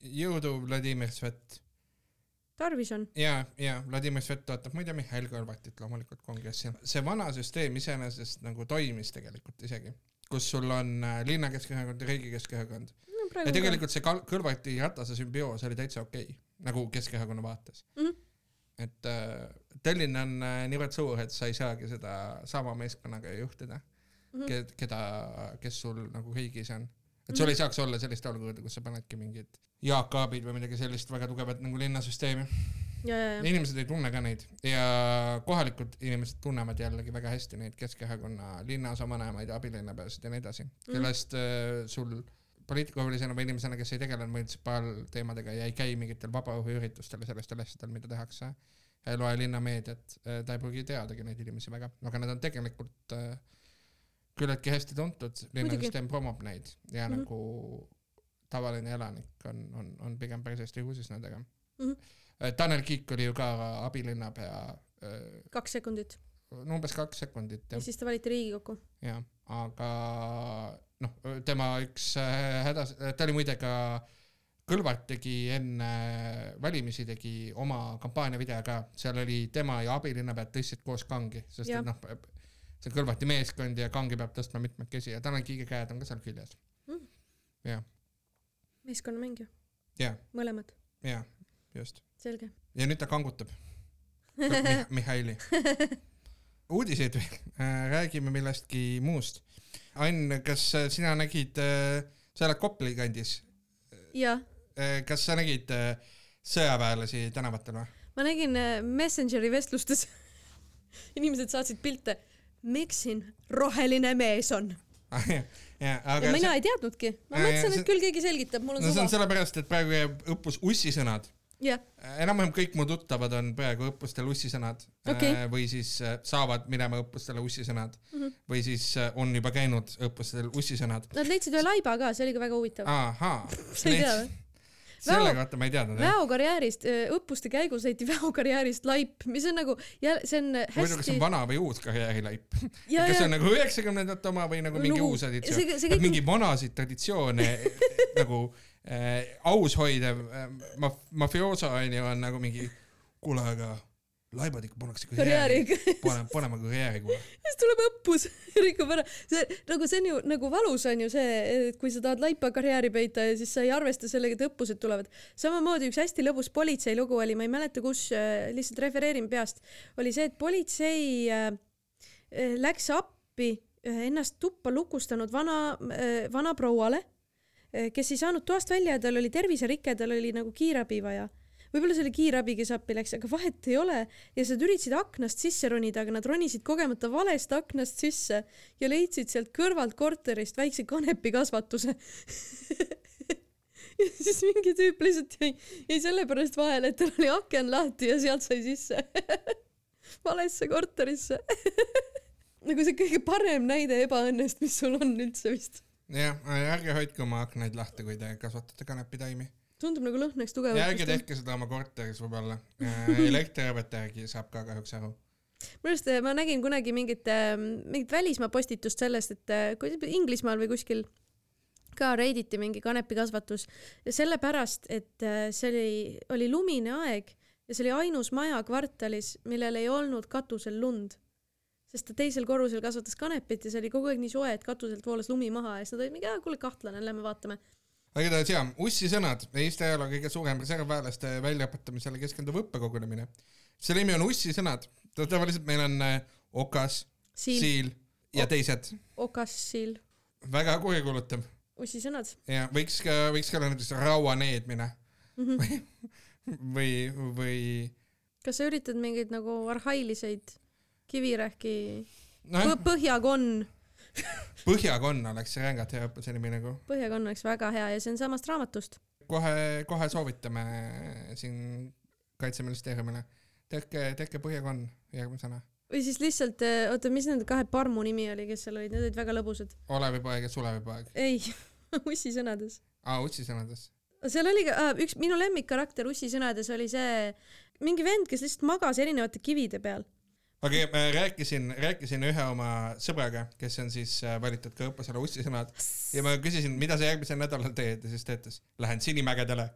jõudu, Vladimir Svet. tarvis on. ja, ja Vladimir Svet toetab muide Mihhail Kõlvartit loomulikult kongressi. see vana süsteem iseenesest nagu toimis tegelikult isegi, kus sul on äh, linna keskerakond ja riigi keskerakond. no ja tegelikult see Kõlvarti ja Ratase sümbioos oli täitsa okei okay,, nagu Keskerakonna vaates Mhm. et äh, Tallinn on äh, niivõrd suur, et sa ei saagi seda sama meeskonnaga juhtida mm, Mhm. -hmm. keda, kes sul nagu riigis on. et sul ei saaks olla sellist olukorda, kus sa panedki mingid Jaak Aabid või midagi sellist väga tugevat nagu linnasüsteemi. inimesed ei tunne ka neid ja kohalikud inimesed tunnevad jällegi väga hästi neid Keskerakonna linnaosavanemaid, abilinnapeasid ja nii edasi, kellest äh, sul poliitikahuvilisena või inimesena, kes ei tegele munitsipaalteemadega ja ei käi mingitel vabaõhuüritustel ja sellistel asjadel, mida tehakse, ei loe linnameediat, ta ei pruugi teadagi neid inimesi väga, aga nad on tegelikult äh, küllaltki hästi tuntud, linnasüsteem promob neid ja mm. -hmm. nagu tavaline elanik on, on, on pigem päris hästi kursis nendega mm. -hmm. Tanel Kiik oli ju ka abilinnapea äh, kaks sekundit umbes kaks sekundit ja jah, siis ta valiti Riigikokku. jah, aga noh, tema üks äh, hädas, ta oli muide ka, Kõlvart tegi enne valimisi tegi oma kampaaniavideo ka, seal oli tema ja abilinnapead tõstsid koos kangi, sest Jah. et noh, see on Kõlvarti meeskond ja kangi peab tõstma mitmekesi ja Tanel Kiige käed on ka seal küljes. Mm. jah, meeskonnamäng ju, jah, mõlemad, jah, just. selge. ja nüüd ta kangutab Mih- Mihhaili. uudiseid veel, räägime millestki muust. Ain, kas äh, sina nägid, sa oled Kopli kandis, jah, kas sa nägid äh, sõjaväelasi tänavatel või? ma nägin äh, Messengeri vestlustes, inimesed saatsid pilte, miks siin roheline mees on. ja ja aga mina see, ei teadnudki, ma Äh, mõtlesin, see- et küll keegi selgitab, mul on no see on suva. sellepärast, et praegu jääb õppus ussisõnad. jah, enam-vähem kõik mu tuttavad on praegu õppustel ussisõnad äh, või siis äh, saavad minema õppustele ussisõnad Mhm. või siis äh, on juba käinud õppustel ussisõnad. nad leidsid ühe laiba ka, see oli ka väga huvitav. ahaa, sa ei tea või? Selle kohta ma ei teadnud. Väo karjäärist, õppuste käigus leiti Väo karjäärist laip, mis on nagu, see on huvitav, kas see hästi on vana või uus karjäärilaip? ja, kas see ja on nagu üheksakümnendate oma või nagu mingi Lugu- uus see- see et kõik- mingi vanasid traditsioone nagu äh, aus hoidev äh, maf-, mafioso onju on nagu mingi, kuule aga laibad ikka pannakse karjääri, paneme, paneme karjääri kuule. siis tuleb õppus rikub ära. see nagu see on ju nagu valus on ju see, et kui sa tahad laipa karjääri peita ja siis sa ei arvesta sellega, et õppused tulevad. samamoodi üks hästi lõbus politseilugu oli, ma ei mäleta, kus, lihtsalt refereerin peast, oli see, et politsei äh, äh, läks appi äh, ennast tuppa lukustanud vana äh,, vanaprouale, kes ei saanud toast välja ja tal oli terviserike, tal oli nagu kiirabi vaja võib-olla see oli kiirabi, kes appi läks, aga vahet ei ole ja nad üritasid aknast sisse ronida, aga nad ronisid kogemata valest aknast sisse ja leidsid sealt kõrvalt korterist väikse kanepikasvatuse. ja siis mingi tüüp lihtsalt jäi, jäi sellepärast vahele, et tal oli aken lahti ja sealt sai sisse. valesse korterisse. nagu see kõige parem näide ebaõnnest, mis sul on üldse vist. jah, ärge hoidke oma aknaid lahti, kui te kasvatate kanepitaimi. Tundub nagu lõhnaks ja tugevalt. ärge tehke seda oma korteris võib-olla. elektriarvete järgi saab ka kahjuks aru. minu arust äh, ma nägin kunagi mingit, mingit välismaa postitust sellest, et äh, kuidas Inglismaal või kuskil ka reiditi mingi kanepikasvatus ja sellepärast, et äh, see oli, oli lumine aeg ja see oli ainus maja kvartalis, millel ei olnud katusel lund. sest ta teisel korrusel kasvatas kanepit ja see oli kogu aeg nii soe, et katuselt voolas lumi maha ja siis nad olid mingi, kuule kahtlane, lähme vaatame. Aga igatahes jaa, ussisõnad, Eesti ajaloo kõige suurem reservväelaste väljaõpetamisele keskenduv õppekogunemine. selle nimi on ussisõnad, tavaliselt meil on äh, okas, siil, siil ja teised, okassil, väga kurikuulutav ussisõnad ja võiks ka, võiks ka olla näiteks rauaneedmine mm. -hmm. või, või kas sa üritad mingeid nagu arhailiseid kivirähki Põ, põhjakonn, põhjakonn oleks rängalt hea õppuse nimi nagu. põhjakonn oleks väga hea ja see on samast raamatust. kohe, kohe soovitame siin kaitseministeeriumile, tehke, tehke põhjakonn järgmisena. või siis lihtsalt, oota, mis nende kahe parmu nimi oli, kes seal olid, need olid väga lõbusad. Olevipoeg ja Sulevipoeg. ei, ussisõnades. aa, ussisõnades. seal oli ka üks minu lemmikkarakter Ussi sõnades oli see mingi vend, kes lihtsalt magas erinevate kivide peal. Okei okay,, ma rääkisin, rääkisin ühe oma sõbraga, kes on siis äh, valitud ka õppesala Ussi sõnad ja ma küsisin, mida sa järgmisel nädalal teed ja siis ta ütles, lähen Sinimägedele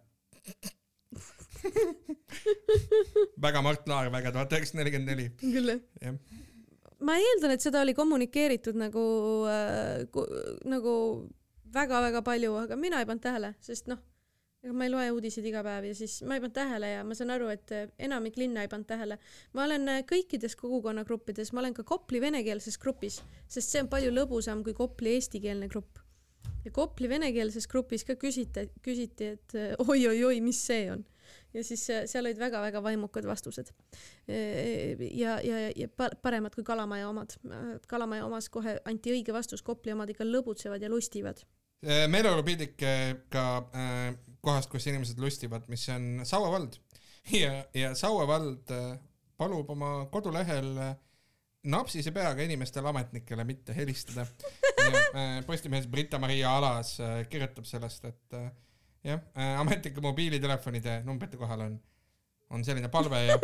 väga Mart Laar väga tuhat üheksasada nelikümmend neli. küll jah. ma eeldan, et seda oli kommunikeeritud nagu äh,, nagu väga-väga palju, aga mina ei pannud tähele, sest noh, ega ma ei loe uudiseid iga päev ja siis ma ei pannud tähele ja ma saan aru, et enamik linna ei pannud tähele. ma olen kõikides kogukonnagruppides, ma olen ka Kopli venekeelses grupis, sest see on palju lõbusam kui Kopli eestikeelne grupp. ja Kopli venekeelses grupis ka küsiti, küsiti, et oi-oi-oi, mis see on ja siis seal olid väga-väga vaimukad vastused. ja, ja, ja paremad kui Kalamaja omad. Kalamaja omas kohe anti õige vastus, Kopli omad ikka lõbutsevad ja lustivad. meeleolupiidik ka äh, kohast, kus inimesed lustivad, mis on Saue vald ja, ja Saue vald äh, palub oma kodulehel äh, napsise peaga inimestele ametnikele mitte helistada. Postimehes Britta-Maria Alas kirjutab sellest, et jah äh,, ametlike mobiilitelefonide numbrite kohal on, on selline palve ja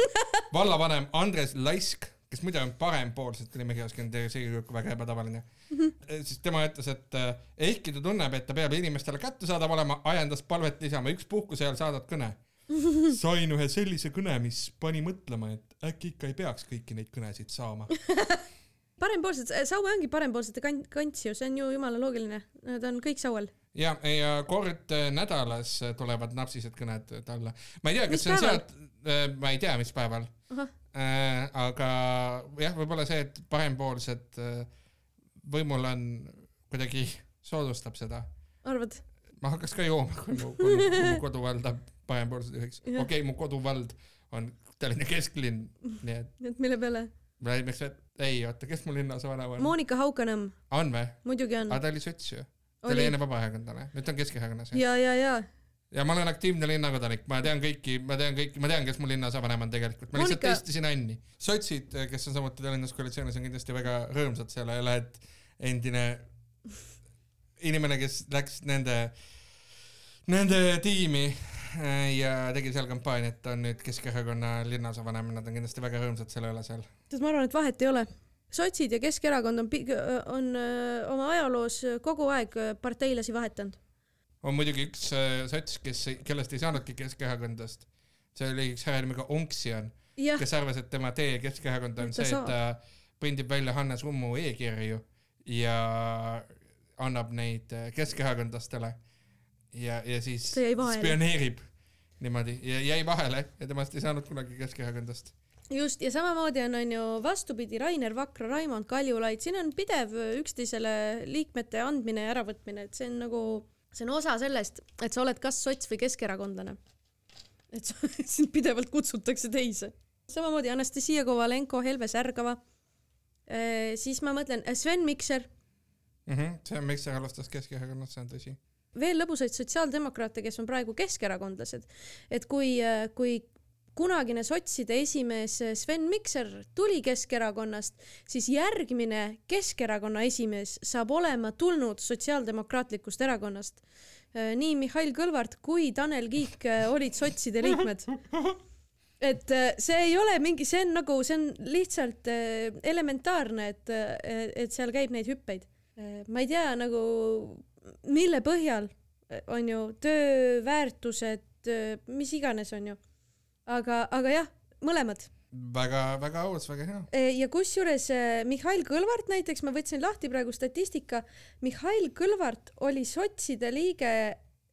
vallavanem Andres Laisk, kes muide on parempoolsete nimekirjas, kes on tegelikult väga ebatavaline mm, -hmm. siis tema ütles, et ehkki ta tunneb, et ta peab inimestele kättesaadav olema, ajendas palvet lisama üks puhkuse ajal saadad kõne. sain ühe sellise kõne, mis pani mõtlema, et äkki ikka ei peaks kõiki neid kõnesid saama parempoolsed, Saue ongi parempoolsete kant-, kants ju, see on ju jumala loogiline, nad on kõik Sauel ja, ja kord äh, nädalas tulevad napsised kõned talle. ma ei tea, kas mis see on see, et ma ei tea, mis päeval. Äh, aga jah, võib-olla see, et parempoolsed äh, võimul on kuidagi soodustab seda. arvad? ma hakkaks ka jooma, kui mu, kui mu, mu koduvalda parempoolsed juhiks. okei okay,, mu koduvald on Tallinna kesklinn, nii et. et mille peale? miks, et ei, oota, kes mu linnaosavanem on? Monika Haukanõmm. on või? muidugi on. aga ta oli sots ju ta oli enne Vabaerakondlane, nüüd ta on Keskerakonnas. ja, ja, ja. Ja ma olen aktiivne linnakodanik, ma tean kõiki, ma tean kõiki, ma tean, kes mu linnaosavanem on tegelikult, ma lihtsalt Monika... testisin Anni. sotsid, kes on samuti Tallinnas koalitsioonis, on kindlasti väga rõõmsad selle üle, et endine inimene, kes läks nende, nende tiimi äh, ja tegi seal kampaaniat, on nüüd Keskerakonna linnaosavanem, nad on kindlasti väga rõõmsad selle üle seal. tead, ma arvan, et vahet ei ole sotsid ja Keskerakond on, on öö, oma ajaloos kogu aeg parteilasi vahetanud. On muidugi üks sots, kes, kellest ei saanudki Keskerakondlast. see oli üks härra nimega Onksjan, kes arvas, et tema tee Keskerakonda on see, et ta prindib välja Hannes Rummu e-kirju ja annab neid keskerakondlastele ja, ja siis spioneerib niimoodi. Ja jäi vahele ja temast ei saanud kunagi Keskerakondlast just, ja samamoodi on, on ju vastupidi, Rainer Vakra, Raimond Kaljulaid, siin on pidev üksteisele liikmete andmine ja äravõtmine, et see on nagu, see on osa sellest, et sa oled kas sots või keskerakondlane. et sind pidevalt kutsutakse teise. samamoodi Anastasia Kovalenko, Helve Särgava e,. siis ma mõtlen Sven Mikser mm. -hmm. Sven Mikser alustas Keskerakonnast, see on tõsi veel lõbusaid sotsiaaldemokraate, kes on praegu keskerakondlased. et kui, kui kunagine sotside esimees Sven Mikser tuli Keskerakonnast, siis järgmine Keskerakonna esimees saab olema tulnud Sotsiaaldemokraatlikust Erakonnast. Äh, nii Mihhail Kõlvart kui Tanel Kiik äh, olid sotside liikmed. et see ei ole mingi, see on nagu, see on lihtsalt elementaarne, et, et seal käib neid hüppeid. ma ei tea nagu, mille põhjal on ju töö, väärtused, mis iganes on ju aga, aga jah, mõlemad. Väga-väga aus, väga hea. E, ja kusjuures e, Mihhail Kõlvart näiteks, ma võtsin lahti praegu statistika, Mihhail Kõlvart oli sotside liige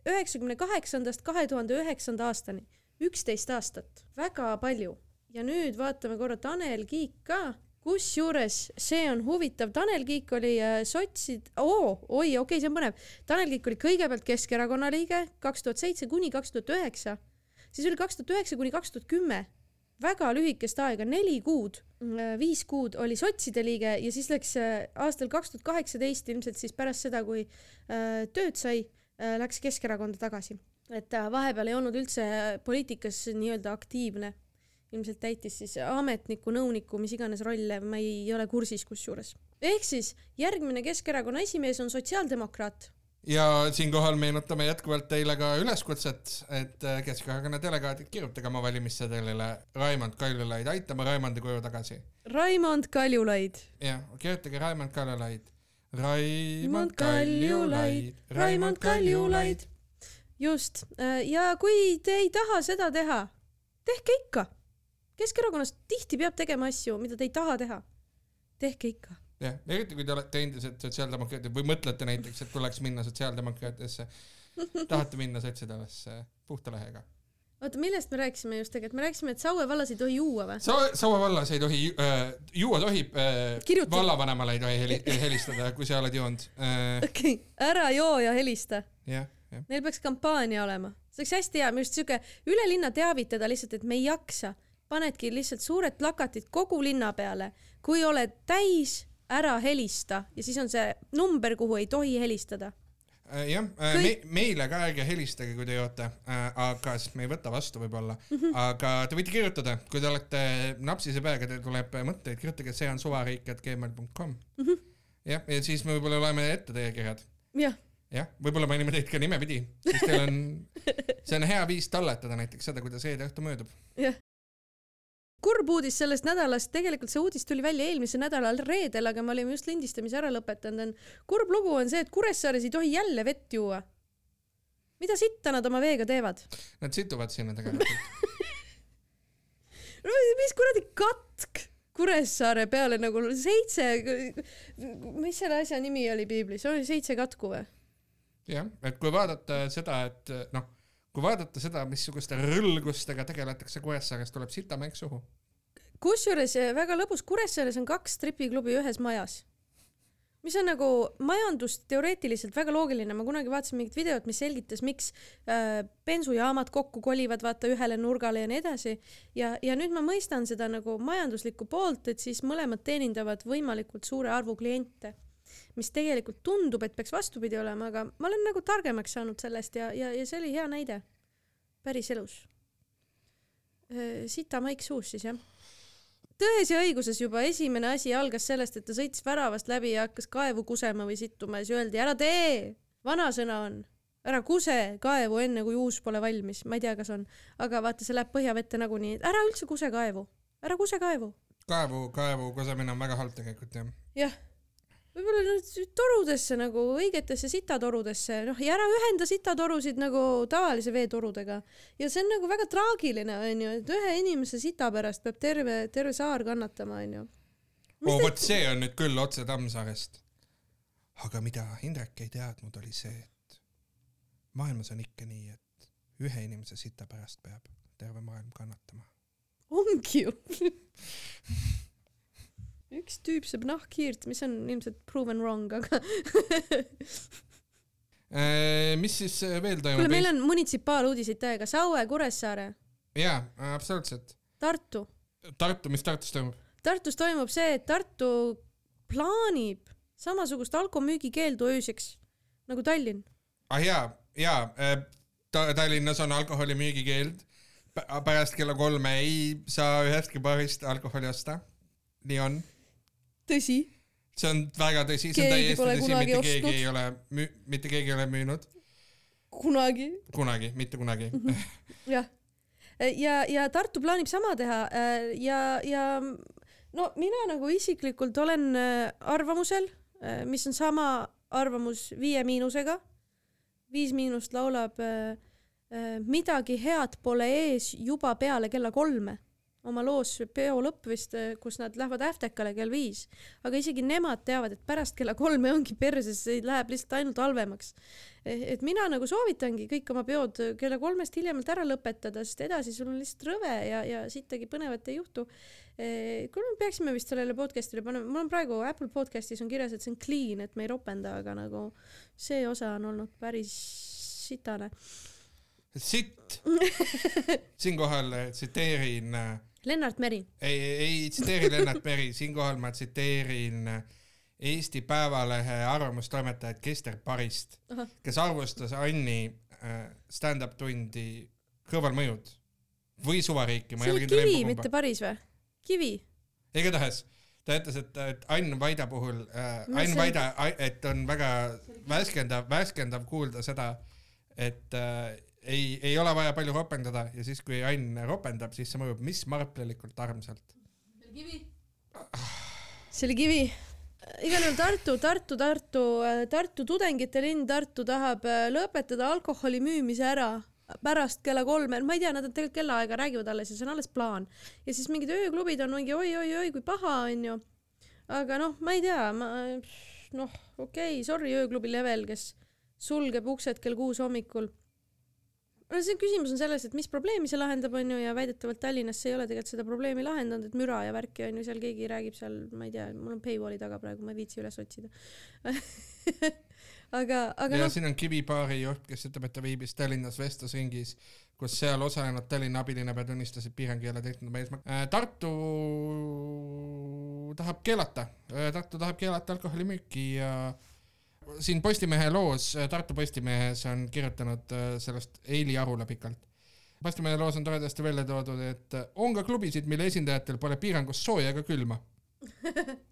üheksakümne kaheksandast kahe tuhande üheksanda aastani, üksteist aastat, väga palju. ja nüüd vaatame korra Tanel Kiik ka, kusjuures see on huvitav, Tanel Kiik oli e, sotsid oh,, oi, okei okay,, see on põnev. Tanel Kiik oli kõigepealt Keskerakonna liige kaks tuhat seitse kuni kaks tuhat üheksa siis oli kaks tuhat üheksa kuni kaks tuhat kümme, väga lühikest aega, neli kuud, äh, viis kuud oli sotside liige ja siis läks äh, aastal kaks tuhat kaheksateist ilmselt siis pärast seda, kui äh, tööd sai, läks Keskerakonda tagasi. et vahepeal ei olnud üldse poliitikas nii-öelda aktiivne. ilmselt täitis siis ametniku, nõuniku, mis iganes rolle, ma ei ole kursis kusjuures. ehk siis järgmine Keskerakonna esimees on sotsiaaldemokraat ja siinkohal meenutame jätkuvalt teile ka üleskutset, et äh, Keskerakonna delegaadid kirjutage oma valimissedelile Raimond Kaljulaid aitama Raimondi koju tagasi. Raimond Kaljulaid. jah, kirjutage Raimond Kaljulaid. Raimond Kaljulaid, Raimond Kaljulaid. just, ja kui te ei taha seda teha, tehke ikka. Keskerakonnas tihti peab tegema asju, mida te ei taha teha. tehke ikka jah, eriti kui te olete endised sotsiaaldemokraadid või mõtlete näiteks, et tuleks minna sotsiaaldemokraatidesse, tahate minna sotsidesse puhta lehega. oota, millest me rääkisime just tegelikult, me rääkisime, et Saue vallas ei tohi juua või? Saue, Saue vallas ei tohi äh,, juua tohib äh,, vallavanemale ei tohi heli, helistada, kui sa oled joonud äh,. okei okay., ära joo ja helista. jah, jah. Neil peaks kampaania olema, see oleks hästi hea, minu arust siuke üle linna teavitada lihtsalt, et me ei jaksa panedki lihtsalt suured plakatid kogu linna peale, kui oled täis, ära helista ja siis on see number, kuhu ei tohi helistada äh, jah äh, me,, meile ka ärge helistage, kui te joote äh,, aga sest me ei võta vastu võib-olla mm, -hmm. aga te võite kirjutada, kui te olete napsise peaga, teil tuleb mõtteid, kirjutage, see on suvariik.gmail.com mm -hmm. jah, ja siis me võib-olla loeme ette teie kirjad. jah jah, võib-olla mainime teid ka nimepidi, siis teil on, see on hea viis talletada näiteks seda, kuidas reede õhtu möödub. jah, kurb uudis sellest nädalast, tegelikult see uudis tuli välja eelmisel nädalal reedel, aga me olime just lindistamise ära lõpetanud. kurb lugu on see, et Kuressaares ei tohi jälle vett juua. mida sitta nad oma veega teevad? Nad situvad sinna tegelikult no mis kuradi katk Kuressaare peale nagu seitse, mis selle asja nimi oli piiblis, oli seitse katku või? jah, et kui vaadata seda, et noh kui vaadata seda, missuguste rõlgustega tegeletakse Kuressaares, tuleb sitamäng suhu. kusjuures eh, väga lõbus, Kuressaares on kaks stripiklubi ühes majas mis on nagu majandusteoreetiliselt väga loogiline, ma kunagi vaatasin mingit videot, mis selgitas, miks äh, bensujaamad kokku kolivad vaata ühele nurgale ja nii edasi. ja, ja nüüd ma mõistan seda nagu majanduslikku poolt, et siis mõlemad teenindavad võimalikult suure arvu kliente mis tegelikult tundub, et peaks vastupidi olema, aga ma olen nagu targemaks saanud sellest ja, ja, ja see oli hea näide päriselus. Sita maik suus siis jah. tões ja õiguses juba esimene asi algas sellest, et ta sõitis väravast läbi ja hakkas kaevu kusema või sittuma ja siis öeldi ära tee, vanasõna on, ära kuse kaevu enne kui uus pole valmis, ma ei tea, kas on, aga vaata, see läheb põhjavette nagunii, ära üldse kuse kaevu, ära kuse kaevu. kaevu, kaevu kusemine on väga halb tegelikult jah. jah võib-olla nüüd torudesse nagu õigetesse sitatorudesse, noh ja ära ühenda sitatorusid nagu tavalise veetorudega. ja see on nagu väga traagiline onju, et ühe inimese sita pärast peab terve, terve saar kannatama onju. oo vot see on nüüd küll otse Tammsaarest. aga mida Indrek ei teadnud, oli see, et maailmas on ikka nii, et ühe inimese sita pärast peab terve maailm kannatama. ongi ju üks tüüp saab nahkhiirt, mis on ilmselt proven wrong, aga äh, mis siis äh, veel toimub? kuule, meil on munitsipaaluudiseid täiega, Saue, Kuressaare. jaa, absoluutselt. Tartu. Tartu, mis Tartus toimub? Tartus toimub see, et Tartu plaanib samasugust alkomüügikeeldu ööseks nagu Tallinn. ah jaa, jaa äh, ta, Tallinnas on alkoholi müügikeeld. pärast kella kolme ei saa ühestki baarist alkoholi osta. nii on tõsi. see on väga tõsi, see on täiesti tõsi, mitte ostnud. keegi ei ole mitte keegi ei ole müünud. kunagi. kunagi, mitte kunagi jah, ja, ja Tartu plaanib sama teha äh, ja, ja no mina nagu isiklikult olen äh, arvamusel, äh, mis on sama arvamus Viie Miinusega. Viis Miinust laulab midagi head pole ees juba peale kella kolme oma loos peo lõpp vist, kus nad lähevad äftekale kell viis, aga isegi nemad teavad, et pärast kella kolme ongi perses, see läheb lihtsalt ainult halvemaks. et mina nagu soovitangi kõik oma peod kella kolmest hiljemalt ära lõpetada, sest edasi sul on lihtsalt rõve ja, ja sittagi põnevat ei juhtu. kuule, me peaksime vist sellele podcast'ile panema, mul on praegu Apple podcast'is on kirjas, et see on clean, et me ei ropenda, aga nagu see osa on olnud päris sitane sitt. siinkohal tsiteerin Lennart Meri. ei, ei tsiteeri Lennart Meri, siinkohal ma tsiteerin Eesti Päevalehe arvamustoimetajat Kester Parist, kes arvustas Anni äh, stand-up tundi Kõrvalmõjud või Suvariiki. see oli Kivi, mitte Paris või? Kivi. igatahes ta ütles, et, et Ain Vaida puhul äh,, see- Vaida, et on väga värskendav, värskendav kuulda seda, et äh, ei, ei ole vaja palju ropendada ja siis, kui Ain ropendab, siis see mõjub mis marplelikult armsalt. see oli kivi. igal juhul Tartu, Tartu, Tartu, Tartu tudengite linn Tartu tahab äh, lõpetada alkoholi müümise ära pärast kella kolme, ma ei tea, nad on tegelikult kellaaega räägivad alles ja see on alles plaan. ja siis mingid ööklubid on mingi oi-oi-oi kui paha onju. aga noh, ma ei tea, ma noh, okei okay,, sorry ööklubi level, kes sulgeb uksed kell kuus hommikul no see küsimus on selles, et mis probleemi see lahendab, onju, ja väidetavalt Tallinnas see ei ole tegelikult seda probleemi lahendanud, et müra ja värki onju, seal keegi räägib seal, ma ei tea, mul on paywall'i taga praegu, ma ei viitsi üles otsida aga, aga ja noh, siin on Kivibaari juht, kes ütleb, et ta viibis Tallinnas vestlusringis, kus seal osalenud Tallinna abilinnapea tunnistas, et piirang ei ole oma eesmärk äh,. Tartu tahab keelata, Tartu tahab keelata alkoholimüüki ja siin Postimehe loos, Tartu Postimehes on kirjutanud äh, sellest Eili Arula pikalt. Postimehe loos on toredasti välja toodud, et äh, on ka klubisid, mille esindajatel pole piirangust sooja ega külma.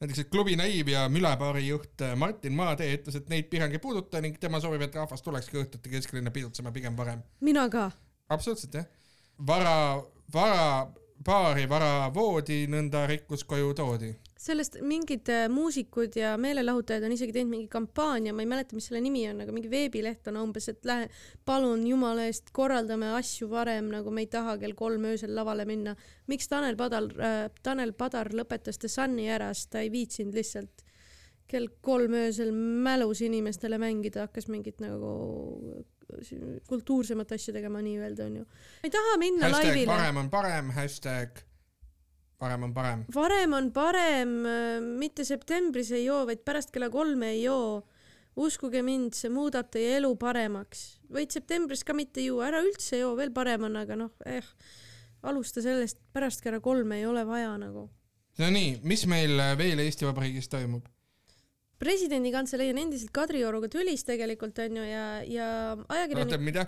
näiteks, et klubi Naiv ja Mülabaari juht äh, Martin Maatee ütles, et neid piirang ei puuduta ning tema soovib, et rahvas tulekski õhtuti kesklinna pidutsema pigem varem. mina ka. absoluutselt jah. vara, vara baari, vara voodi, nõnda rikkus koju toodi. Sellest mingid äh, muusikud ja meelelahutajad on isegi teinud mingi kampaania, ma ei mäleta, mis selle nimi on, aga mingi veebileht on umbes, et lähe, palun jumala eest korraldame asju varem, nagu me ei taha kell kolm öösel lavale minna. miks Tanel Padar äh,, Tanel Padar lõpetas The Sun'i ära, sest ta ei viitsinud lihtsalt kell kolm öösel mälus inimestele mängida, hakkas mingit nagu kultuursemat asja tegema nii-öelda onju. ei taha minna hashtag laivile. parem on parem, hashtag parem on parem. varem on parem, mitte septembris ei joo, vaid pärast kella kolme ei joo. uskuge mind, see muudab teie elu paremaks. võid septembris ka mitte juua, ära üldse joo, veel parem on, aga noh, eh, alusta sellest, pärast kella kolme ei ole vaja nagu. Nonii, mis meil veel Eesti Vabariigis toimub? presidendi kantselei on endiselt Kadrioruga tülis tegelikult onju ja, ja ajakirjanik oota, mida?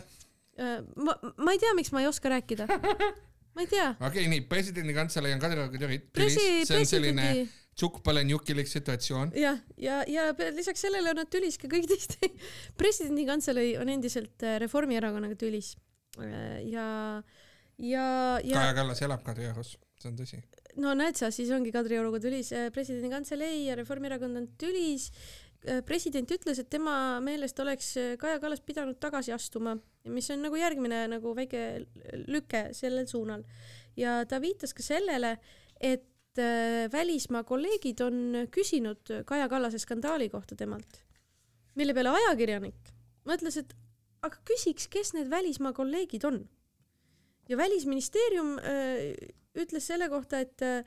äh,, ma, ma ei tea, miks ma ei oska rääkida. ma ei tea. okei okay,, nii, presidendi kantselei on Kadrioruga tülis, presi-, see on selline presidendi tšukk-pole-njukilik situatsioon. jah, ja, ja, ja lisaks sellele on nad tülis ka kõik teiste. presidendi kantselei on endiselt äh, Reformierakonnaga tülis. ja, ja, ja Kaja Kallas elab Kadriorus, see on tõsi. no näed sa, siis ongi Kadrioruga tülis. presidendi kantselei ja Reformierakond on tülis. President ütles, et tema meelest oleks Kaja Kallas pidanud tagasi astuma, mis on nagu järgmine nagu väike lüke sellel suunal. ja ta viitas ka sellele, et äh, välismaa kolleegid on küsinud Kaja Kallase skandaali kohta temalt, mille peale ajakirjanik mõtles, et aga küsiks, kes need välismaa kolleegid on. ja välisministeerium äh, ütles selle kohta, et äh,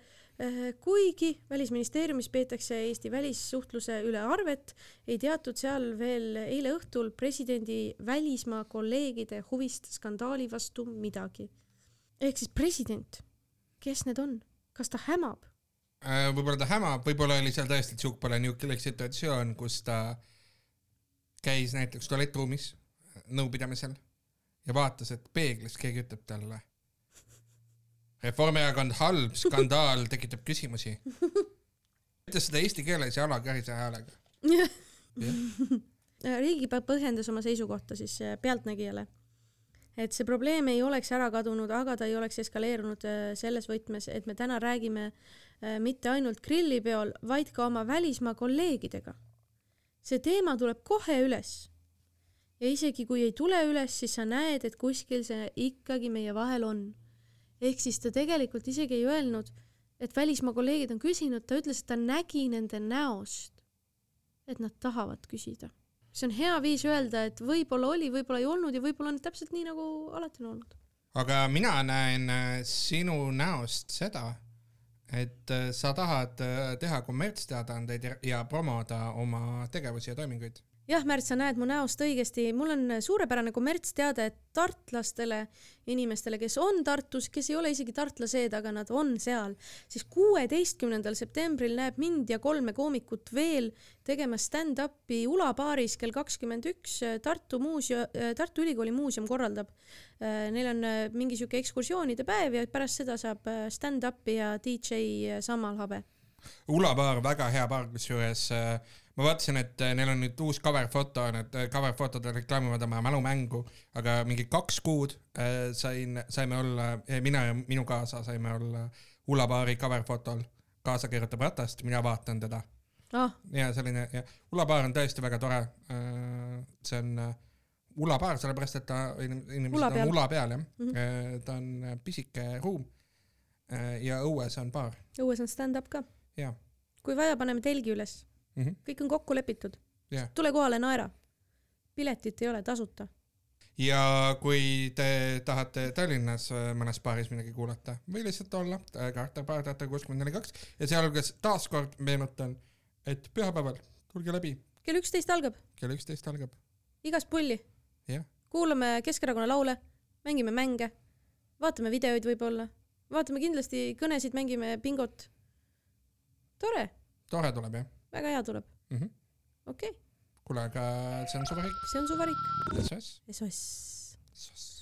kuigi välisministeeriumis peetakse Eesti välissuhtluse üle arvet, ei teatud seal veel eile õhtul presidendi välismaa kolleegide huvist skandaali vastu midagi. ehk siis president, kes need on, kas ta hämab? Äh, võib-olla ta hämab, võib-olla oli seal tõesti tšukk-pole-njukilik situatsioon, kus ta käis näiteks tualettruumis nõupidamisel ja vaatas, et peeglis keegi ütleb talle. Reformierakond halb, skandaal tekitab küsimusi. ütles seda eesti keeles ja alakärise häälega. riigipäev põhjendas oma seisukohta siis äh, Pealtnägijale, et see probleem ei oleks ära kadunud, aga ta ei oleks eskaleerunud äh, selles võtmes, et me täna räägime äh, mitte ainult grillipeol, vaid ka oma välismaa kolleegidega. see teema tuleb kohe üles. ja isegi kui ei tule üles, siis sa näed, et kuskil see ikkagi meie vahel on. Ehk siis ta tegelikult isegi ei öelnud, et välismaa kolleegid on küsinud, ta ütles, et ta nägi nende näost, et nad tahavad küsida see on hea viis öelda, et võib-olla oli, võib-olla ei olnud ja võib-olla on täpselt nii, nagu alati on olnud. aga mina näen äh, sinu näost seda, et äh, sa tahad äh, teha kommertsteadaandeid ja, ja promoda oma tegevusi ja toiminguid. jah, Märt, sa näed mu näost õigesti, mul on suurepärane kommertsteade, tartlastele, inimestele, kes on Tartus, kes ei ole isegi tartlased, aga nad on seal, siis kuueteistkümnendal septembril näeb mind ja kolme koomikut veel tegemas stand-up'i Ula baaris kell kakskümmend üks Tartu muuseum, Tartu Ülikooli muuseum korraldab. Neil on äh, mingi sihuke ekskursioonide päev ja pärast seda saab äh, stand-up'i ja DJ Samal Habe. Ula baar, väga hea baar, kusjuures äh, ma vaatasin, et äh, neil on nüüd uus cover foto, need äh, cover fotod reklaamivad oma mälumängu, aga mingi kaks kuud äh, sain, saime olla, mina ja minu kaasa saime olla Ula baari cover fotol. kaasa kirjutab ratast, mina vaatan teda ah, ja selline ja Ula baar on tõesti väga tore. see on äh, Ula baar, sellepärast et ta, inimesed Ula on peal. ula peal jah mm. -hmm. ta on äh, pisike ruum äh, ja õues on baar õues on stand-up ka. kui vaja, paneme telgi üles, mm. -hmm. kõik on kokku lepitud. Jah. tule kohale, naera. piletit ei ole tasuta. ja kui te tahate Tallinnas äh, mõnes baaris midagi kuulata või lihtsalt olla, Carter baar, Tartu kuuskümmend neli kaks ja sealhulgas taaskord meenutan, et pühapäeval tulge läbi, kell üksteist algab, kell üksteist algab. igast pulli. Jah. kuulame Keskerakonna laule, mängime mänge, vaatame videoid võib-olla, vaatame kindlasti kõnesid, mängime bingot. tore, tore tuleb jah väga hea tuleb mm -hmm.. okei okay., kuule, aga see on su valik. see on su valik. SOS. SOS. SOS.